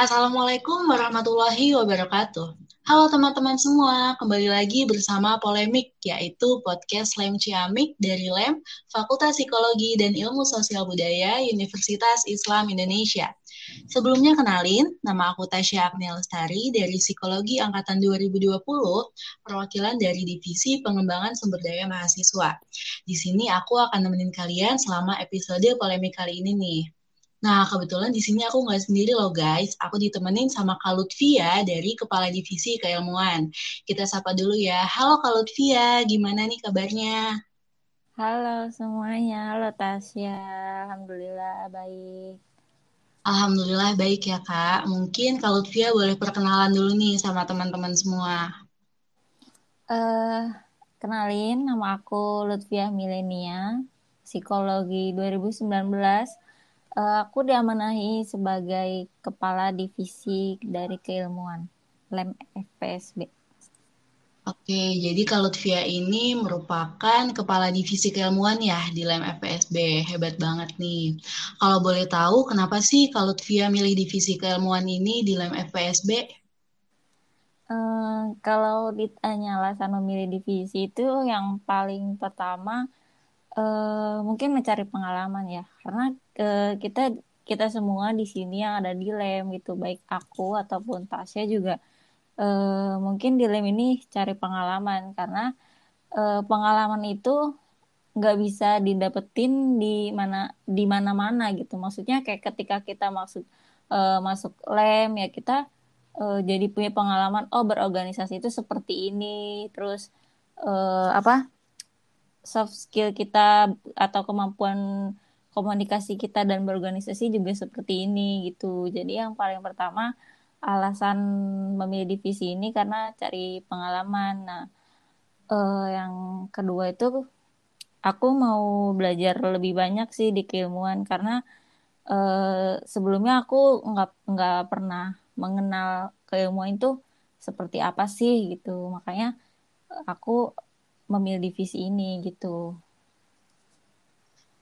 Assalamualaikum warahmatullahi wabarakatuh. Halo teman-teman semua, kembali lagi bersama Polemik, yaitu podcast Lem Ciamik dari Lem, Fakultas Psikologi dan Ilmu Sosial Budaya Universitas Islam Indonesia. Sebelumnya kenalin, nama aku Tasya Agnia Lestari dari Psikologi Angkatan 2020, perwakilan dari Divisi Pengembangan Sumber Daya Mahasiswa. Di sini aku akan nemenin kalian selama episode polemik kali ini nih. Nah, kebetulan di sini aku nggak sendiri loh guys. Aku ditemenin sama Kak Lutfia dari Kepala Divisi Keilmuan. Kita sapa dulu ya. Halo Kak Lutfia, gimana nih kabarnya? Halo semuanya, halo Tasya. Alhamdulillah baik. Alhamdulillah baik ya Kak. Mungkin Kak Lutfia boleh perkenalan dulu nih sama teman-teman semua. Uh, kenalin, nama aku Lutfia Milenia, Psikologi 2019 Uh, aku diamanahi sebagai kepala divisi dari keilmuan LEM FPSB. Oke, jadi kalau Lutfia ini merupakan kepala divisi keilmuan ya di LEM FPSB. Hebat banget nih. Kalau boleh tahu, kenapa sih kalau Lutfia milih divisi keilmuan ini di LEM FPSB? Uh, eh, kalau ditanya alasan memilih divisi itu yang paling pertama uh, mungkin mencari pengalaman ya. Karena uh, kita kita semua di sini yang ada di lem gitu. Baik aku ataupun Tasya juga uh, mungkin di lem ini cari pengalaman. Karena uh, pengalaman itu nggak bisa didapetin di mana di mana mana gitu. Maksudnya kayak ketika kita maksud uh, masuk lem ya kita uh, jadi punya pengalaman oh berorganisasi itu seperti ini. Terus uh, apa soft skill kita atau kemampuan komunikasi kita dan berorganisasi juga seperti ini gitu. Jadi yang paling pertama alasan memilih divisi ini karena cari pengalaman. Nah, eh, yang kedua itu aku mau belajar lebih banyak sih di keilmuan karena eh, sebelumnya aku nggak nggak pernah mengenal keilmuan itu seperti apa sih gitu. Makanya aku memilih divisi ini gitu.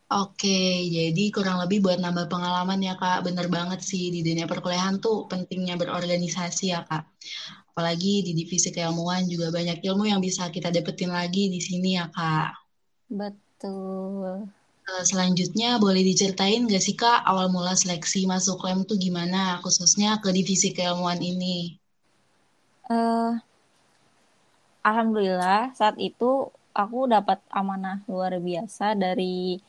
Oke, jadi kurang lebih buat nambah pengalaman ya Kak. Bener banget sih di dunia perkuliahan tuh pentingnya berorganisasi ya Kak. Apalagi di divisi keilmuan juga banyak ilmu yang bisa kita dapetin lagi di sini ya Kak. Betul. Eh, selanjutnya boleh diceritain gak sih Kak awal mula seleksi masuk lem tuh gimana khususnya ke divisi keilmuan ini? Uh, alhamdulillah saat itu aku dapat amanah luar biasa dari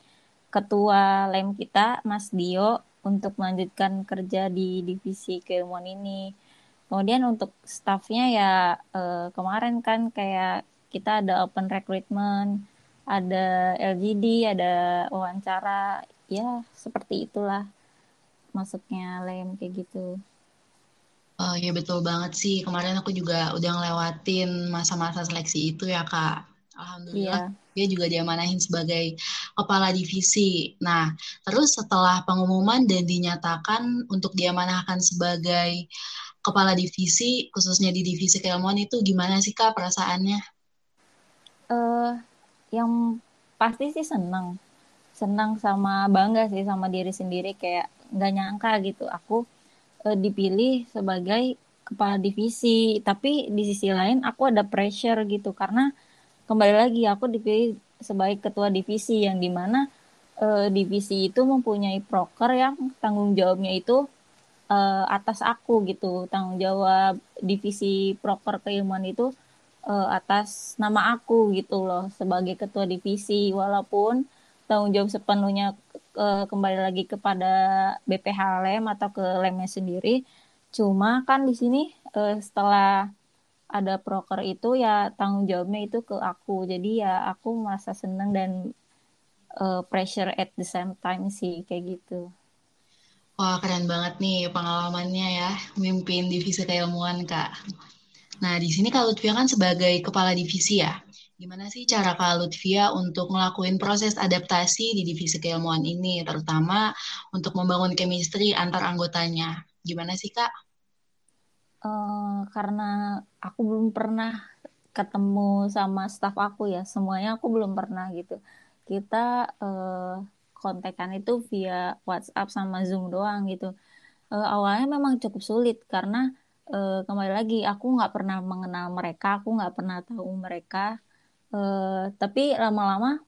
ketua lem kita Mas Dio untuk melanjutkan kerja di divisi keilmuan ini. Kemudian untuk staffnya ya eh, kemarin kan kayak kita ada open recruitment, ada LGD, ada wawancara, ya seperti itulah masuknya lem kayak gitu. Oh ya betul banget sih. Kemarin aku juga udah ngelewatin masa-masa seleksi itu ya Kak. Alhamdulillah yeah. dia juga diamanahin sebagai kepala divisi. Nah, terus setelah pengumuman dan dinyatakan untuk diamanahkan sebagai kepala divisi, khususnya di divisi keilmuan itu gimana sih Kak perasaannya? Uh, yang pasti sih senang. Senang sama bangga sih sama diri sendiri kayak nggak nyangka gitu. Aku uh, dipilih sebagai kepala divisi. Tapi di sisi lain aku ada pressure gitu. Karena kembali lagi aku dipilih sebagai ketua divisi yang di mana uh, divisi itu mempunyai proker yang tanggung jawabnya itu uh, atas aku gitu. Tanggung jawab divisi proker keilmuan itu uh, atas nama aku gitu loh sebagai ketua divisi. Walaupun tanggung jawab sepenuhnya uh, kembali lagi kepada BPH lem atau ke lemnya sendiri. Cuma kan di sini uh, setelah ada proker itu ya tanggung jawabnya itu ke aku. Jadi ya aku merasa senang dan uh, pressure at the same time sih kayak gitu. Wah keren banget nih pengalamannya ya mimpin divisi keilmuan kak. Nah di sini Kak Lutfia kan sebagai kepala divisi ya. Gimana sih cara Kak Lutfia untuk ngelakuin proses adaptasi di divisi keilmuan ini, terutama untuk membangun chemistry antar anggotanya? Gimana sih Kak? Uh, karena aku belum pernah ketemu sama staff aku ya, semuanya aku belum pernah gitu. Kita uh, kontekan itu via WhatsApp sama Zoom doang gitu. uh, awalnya memang cukup sulit karena uh, kembali lagi aku nggak pernah mengenal mereka aku nggak pernah tahu mereka uh, tapi lama-lama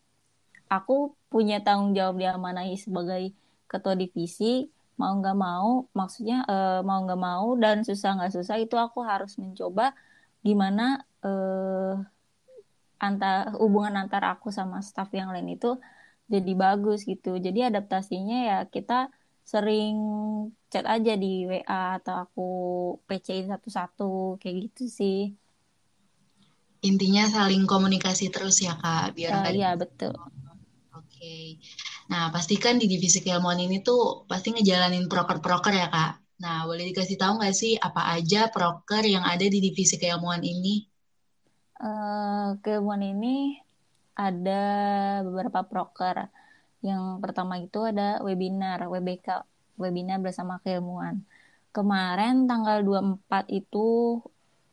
aku punya tanggung jawab diamanahi sebagai ketua divisi mau nggak mau maksudnya uh, mau nggak mau dan susah nggak susah itu aku harus mencoba gimana uh, antar hubungan antara aku sama staff yang lain itu jadi bagus gitu. Jadi adaptasinya ya kita sering chat aja di WA atau aku PC satu-satu kayak gitu sih intinya saling komunikasi terus ya kak biar uh, iya betul oke okay. nah pastikan di divisi keilmuan ini tuh pasti ngejalanin proker-proker ya kak nah boleh dikasih tahu nggak sih apa aja proker yang ada di divisi keilmuan ini uh, keilmuan ini ada beberapa proker. Yang pertama itu ada webinar, WBK, webinar bersama keilmuan. Kemarin tanggal 24 itu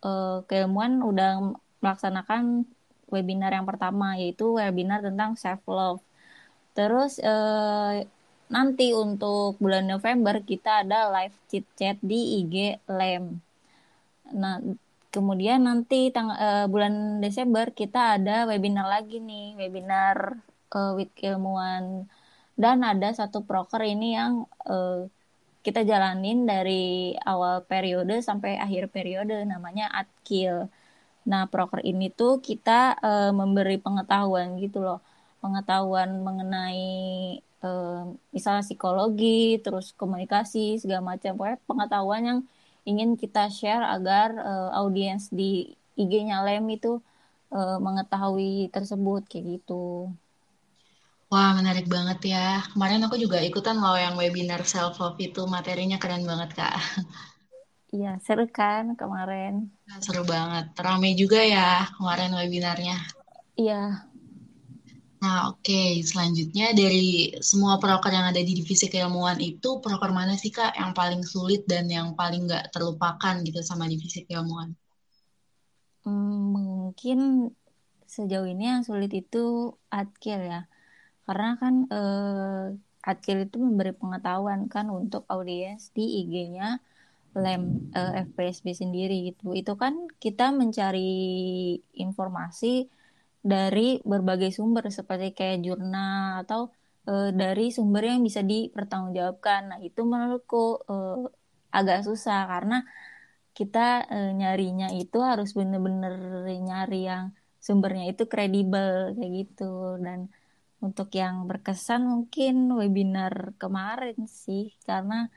uh, keilmuan udah melaksanakan webinar yang pertama yaitu webinar tentang self love. Terus uh, nanti untuk bulan November kita ada live chit chat di IG Lem. Nah, kemudian nanti tang uh, bulan Desember kita ada webinar lagi nih webinar uh, with ilmuwan dan ada satu proker ini yang uh, kita jalanin dari awal periode sampai akhir periode namanya Atkil. Nah, proker ini tuh kita uh, memberi pengetahuan gitu loh. Pengetahuan mengenai uh, misalnya psikologi, terus komunikasi, segala macam. Pokoknya pengetahuan yang ingin kita share agar uh, audiens di IG-nya Lem itu uh, mengetahui tersebut kayak gitu. Wah, menarik banget ya. Kemarin aku juga ikutan loh yang webinar self love itu materinya keren banget, Kak. Iya, seru kan kemarin. Seru banget. Ramai juga ya kemarin webinarnya. Iya, Nah, oke. Okay. Selanjutnya dari semua proker yang ada di divisi keilmuan itu, proker mana sih, Kak, yang paling sulit dan yang paling nggak terlupakan gitu sama divisi keilmuan? Hmm, mungkin sejauh ini yang sulit itu adkil ya. Karena kan eh, itu memberi pengetahuan kan untuk audiens di IG-nya lem eh, FPSB sendiri gitu. Itu kan kita mencari informasi dari berbagai sumber seperti kayak jurnal atau e, dari sumber yang bisa dipertanggungjawabkan. Nah, itu menurutku e, agak susah karena kita e, nyarinya itu harus bener-bener nyari yang sumbernya itu kredibel kayak gitu dan untuk yang berkesan mungkin webinar kemarin sih karena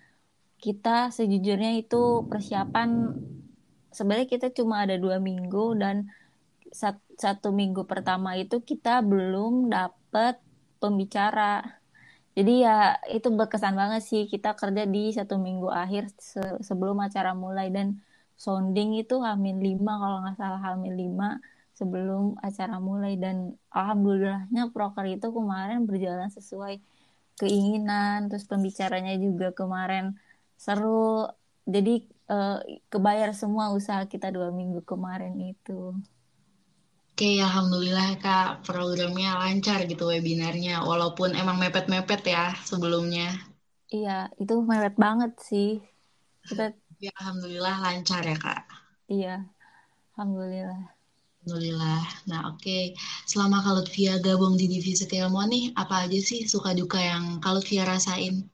kita sejujurnya itu persiapan sebenarnya kita cuma ada dua minggu dan satu minggu pertama itu kita belum dapat pembicara. Jadi ya itu berkesan banget sih kita kerja di satu minggu akhir se sebelum acara mulai dan sounding itu hamin lima kalau nggak salah hamin lima sebelum acara mulai dan alhamdulillahnya proker itu kemarin berjalan sesuai keinginan terus pembicaranya juga kemarin seru jadi eh, kebayar semua usaha kita dua minggu kemarin itu. Oke, alhamdulillah Kak, programnya lancar gitu webinarnya, walaupun emang mepet-mepet ya sebelumnya. Iya, itu mepet banget sih. Kita ya, alhamdulillah lancar ya Kak. Iya, alhamdulillah. Alhamdulillah. Nah, oke. Okay. Selama Kak Lutfia gabung di divisi keilmuan nih, apa aja sih suka duka yang Kak Lutfia rasain?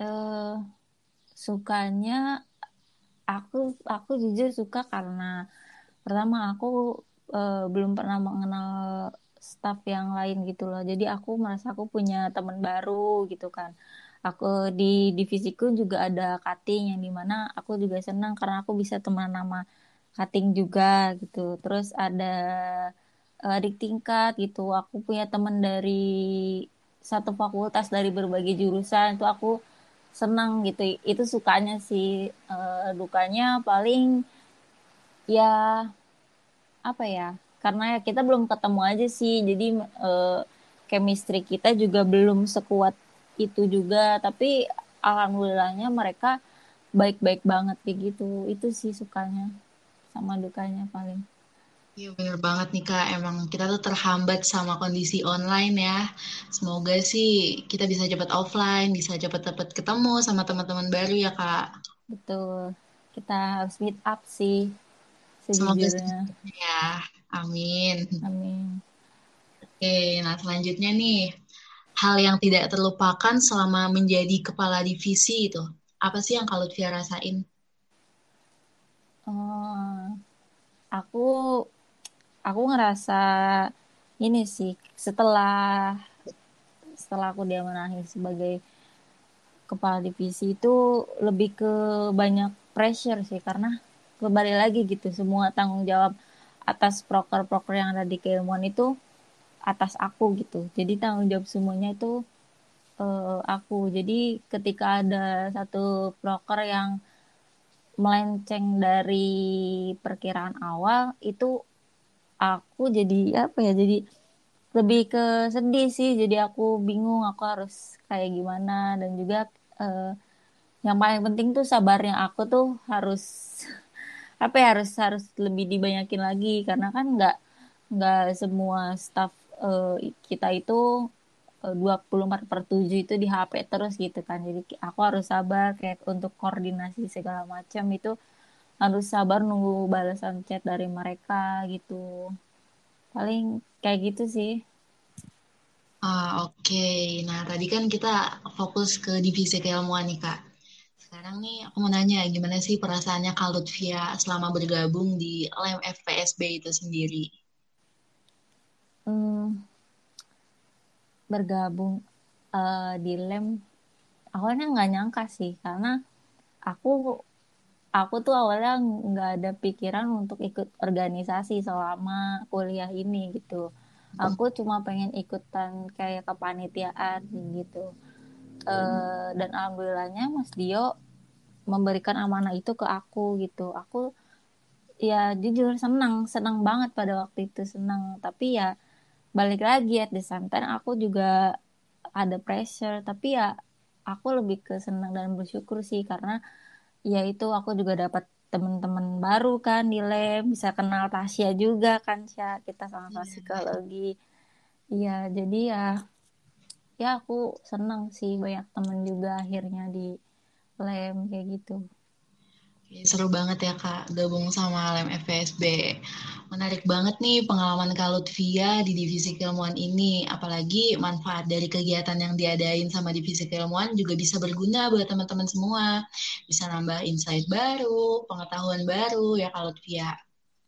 Uh, sukanya aku aku jujur suka karena pertama aku uh, belum pernah mengenal staff yang lain gitu loh. Jadi aku merasa aku punya teman baru gitu kan. Aku di divisiku juga ada cutting yang di mana aku juga senang karena aku bisa teman nama cutting juga gitu. Terus ada uh, adik tingkat gitu. Aku punya teman dari satu fakultas dari berbagai jurusan. Itu aku senang gitu. Itu sukanya sih. Uh, dukanya paling ya apa ya karena kita belum ketemu aja sih. Jadi uh, chemistry kita juga belum sekuat itu juga. Tapi alhamdulillahnya mereka baik-baik banget kayak gitu. Itu sih sukanya sama dukanya paling Iya bener banget nih Kak, emang kita tuh terhambat sama kondisi online ya. Semoga sih kita bisa cepat offline, bisa cepat-cepat ketemu sama teman-teman baru ya Kak. Betul. Kita harus meet up sih Semoga sejujurnya. ya, amin. Amin. Oke, nah selanjutnya nih, hal yang tidak terlupakan selama menjadi kepala divisi itu, apa sih yang Kak Lutfia rasain? Oh, aku aku ngerasa ini sih setelah setelah aku diamanahi sebagai kepala divisi itu lebih ke banyak pressure sih karena kembali lagi gitu semua tanggung jawab atas proker-proker yang ada di keilmuan itu atas aku gitu. Jadi tanggung jawab semuanya itu uh, aku. Jadi ketika ada satu proker yang melenceng dari perkiraan awal itu aku jadi apa ya jadi lebih ke sedih sih. Jadi aku bingung aku harus kayak gimana. Dan juga uh, yang paling penting tuh sabarnya aku tuh harus apa ya harus harus lebih dibanyakin lagi. Karena kan nggak nggak semua staff uh, kita itu 24 per 7 itu di HP terus gitu kan. Jadi aku harus sabar kayak untuk koordinasi segala macam. Itu harus sabar nunggu balasan chat dari mereka gitu paling kayak gitu sih Ah, oke. Nah, tadi kan kita fokus ke divisi keilmuan nih, Kak. Sekarang nih aku mau nanya, gimana sih perasaannya Kak Lutfia selama bergabung di LEM FPSB itu sendiri? hmm, bergabung uh, di lem awalnya nggak nyangka sih karena aku aku tuh awalnya nggak ada pikiran untuk ikut organisasi selama kuliah ini gitu. Aku cuma pengen ikutan kayak kepanitiaan gitu. Uh, dan alhamdulillahnya Mas Dio memberikan amanah itu ke aku gitu. Aku ya jujur senang senang banget pada waktu itu senang. Tapi ya balik lagi at the same aku juga ada pressure. Tapi ya aku lebih ke senang dan bersyukur sih karena ya itu aku juga dapat teman-teman baru kan di lem bisa kenal Tasya juga kan Sya. Kita sama-sama yeah. psikologi. Iya jadi ya ya aku senang sih banyak temen juga akhirnya di lem kayak gitu Seru banget ya Kak, gabung sama LM FPSB. Menarik banget nih pengalaman Kak Lutfia di Divisi Keilmuan ini. Apalagi manfaat dari kegiatan yang diadain sama Divisi Keilmuan juga bisa berguna buat teman-teman semua. Bisa nambah insight baru, pengetahuan baru ya Kak Lutfia.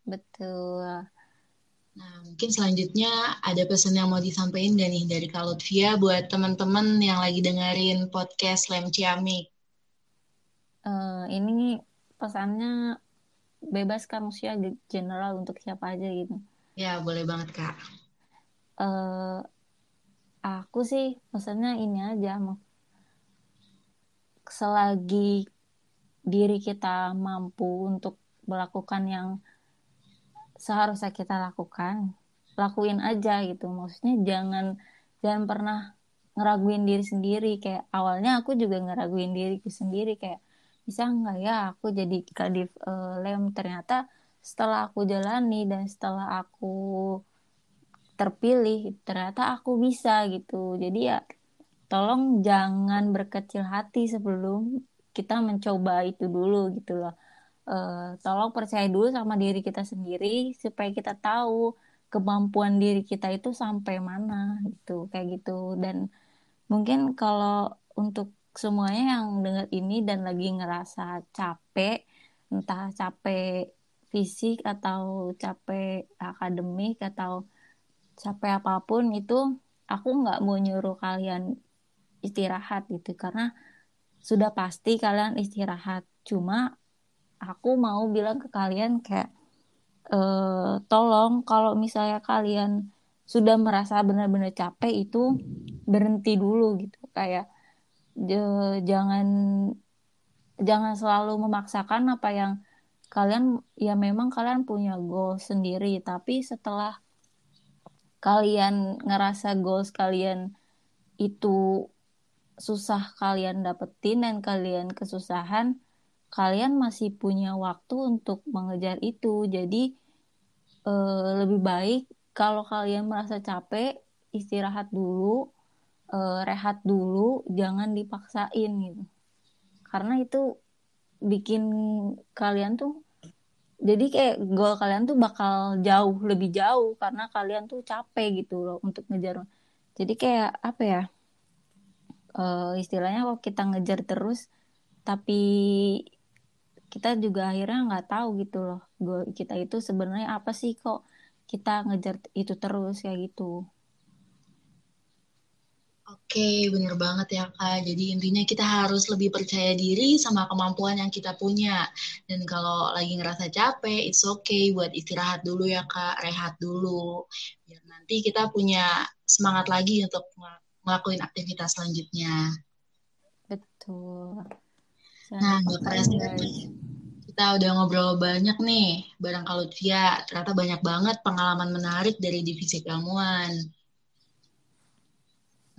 Betul. Nah, mungkin selanjutnya ada pesan yang mau disampaikan gak nih dari Kak Lutfia buat teman-teman yang lagi dengerin podcast Lem Ciamik? Uh, ini pesannya bebas kan maksudnya general untuk siapa aja gitu. Ya boleh banget kak. Uh, aku sih pesannya ini aja selagi diri kita mampu untuk melakukan yang seharusnya kita lakukan lakuin aja gitu. Maksudnya jangan jangan pernah ngeraguin diri sendiri. Kayak awalnya aku juga ngeraguin diriku sendiri kayak bisa nggak ya aku jadi kadif uh, lem? Ternyata setelah aku jalani dan setelah aku terpilih ternyata aku bisa gitu. Jadi ya tolong jangan berkecil hati sebelum kita mencoba itu dulu gitu loh. Uh, tolong percaya dulu sama diri kita sendiri supaya kita tahu kemampuan diri kita itu sampai mana gitu kayak gitu. Dan mungkin kalau untuk semuanya yang dengar ini dan lagi ngerasa capek, entah capek fisik atau capek akademik atau capek apa pun itu, aku nggak mau nyuruh kalian istirahat gitu karena sudah pasti kalian istirahat. Cuma aku mau bilang ke kalian kayak e, tolong kalau misalnya kalian sudah merasa benar-benar capek itu berhenti dulu gitu kayak jangan jangan selalu memaksakan apa yang kalian ya memang kalian punya goal sendiri tapi setelah kalian ngerasa goals kalian itu susah kalian dapetin dan kalian kesusahan kalian masih punya waktu untuk mengejar itu. Jadi uh, lebih baik kalau kalian merasa capek istirahat dulu uh, rehat dulu jangan dipaksain gitu. Karena itu bikin kalian tuh jadi kayak goal kalian tuh bakal jauh lebih jauh karena kalian tuh capek gitu loh untuk ngejar. Jadi kayak apa ya uh, istilahnya kalau kita ngejar terus tapi kita juga akhirnya nggak tahu gitu loh goal kita itu sebenarnya apa sih kok kita ngejar itu terus kayak gitu Oke, bener banget ya Kak. Jadi intinya kita harus lebih percaya diri sama kemampuan yang kita punya. Dan kalau lagi ngerasa capek, it's okay buat istirahat dulu ya Kak, rehat dulu. Biar nanti kita punya semangat lagi untuk ngelakuin aktivitas selanjutnya. Betul. Nah, nggak kerasa kita udah ngobrol banyak nih bareng Kalutia. Ternyata banyak banget pengalaman menarik dari divisi keilmuan.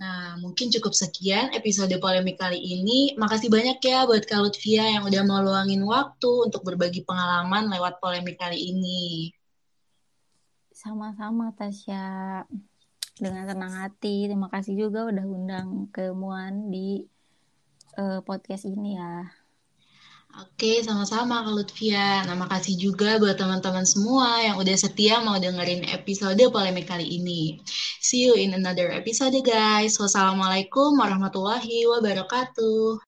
Nah, mungkin cukup sekian episode polemik kali ini. Makasih banyak ya buat Kak Lutfia yang udah mau luangin waktu untuk berbagi pengalaman lewat polemik kali ini. Sama-sama, Tasya. Dengan senang hati. Terima kasih juga udah undang ke Muan di uh, podcast ini ya. Oke, sama-sama Kak Lutfia. Nah, makasih juga buat teman-teman semua yang udah setia mau dengerin episode polemik kali ini. See you in another episode, guys. Wassalamualaikum warahmatullahi wabarakatuh.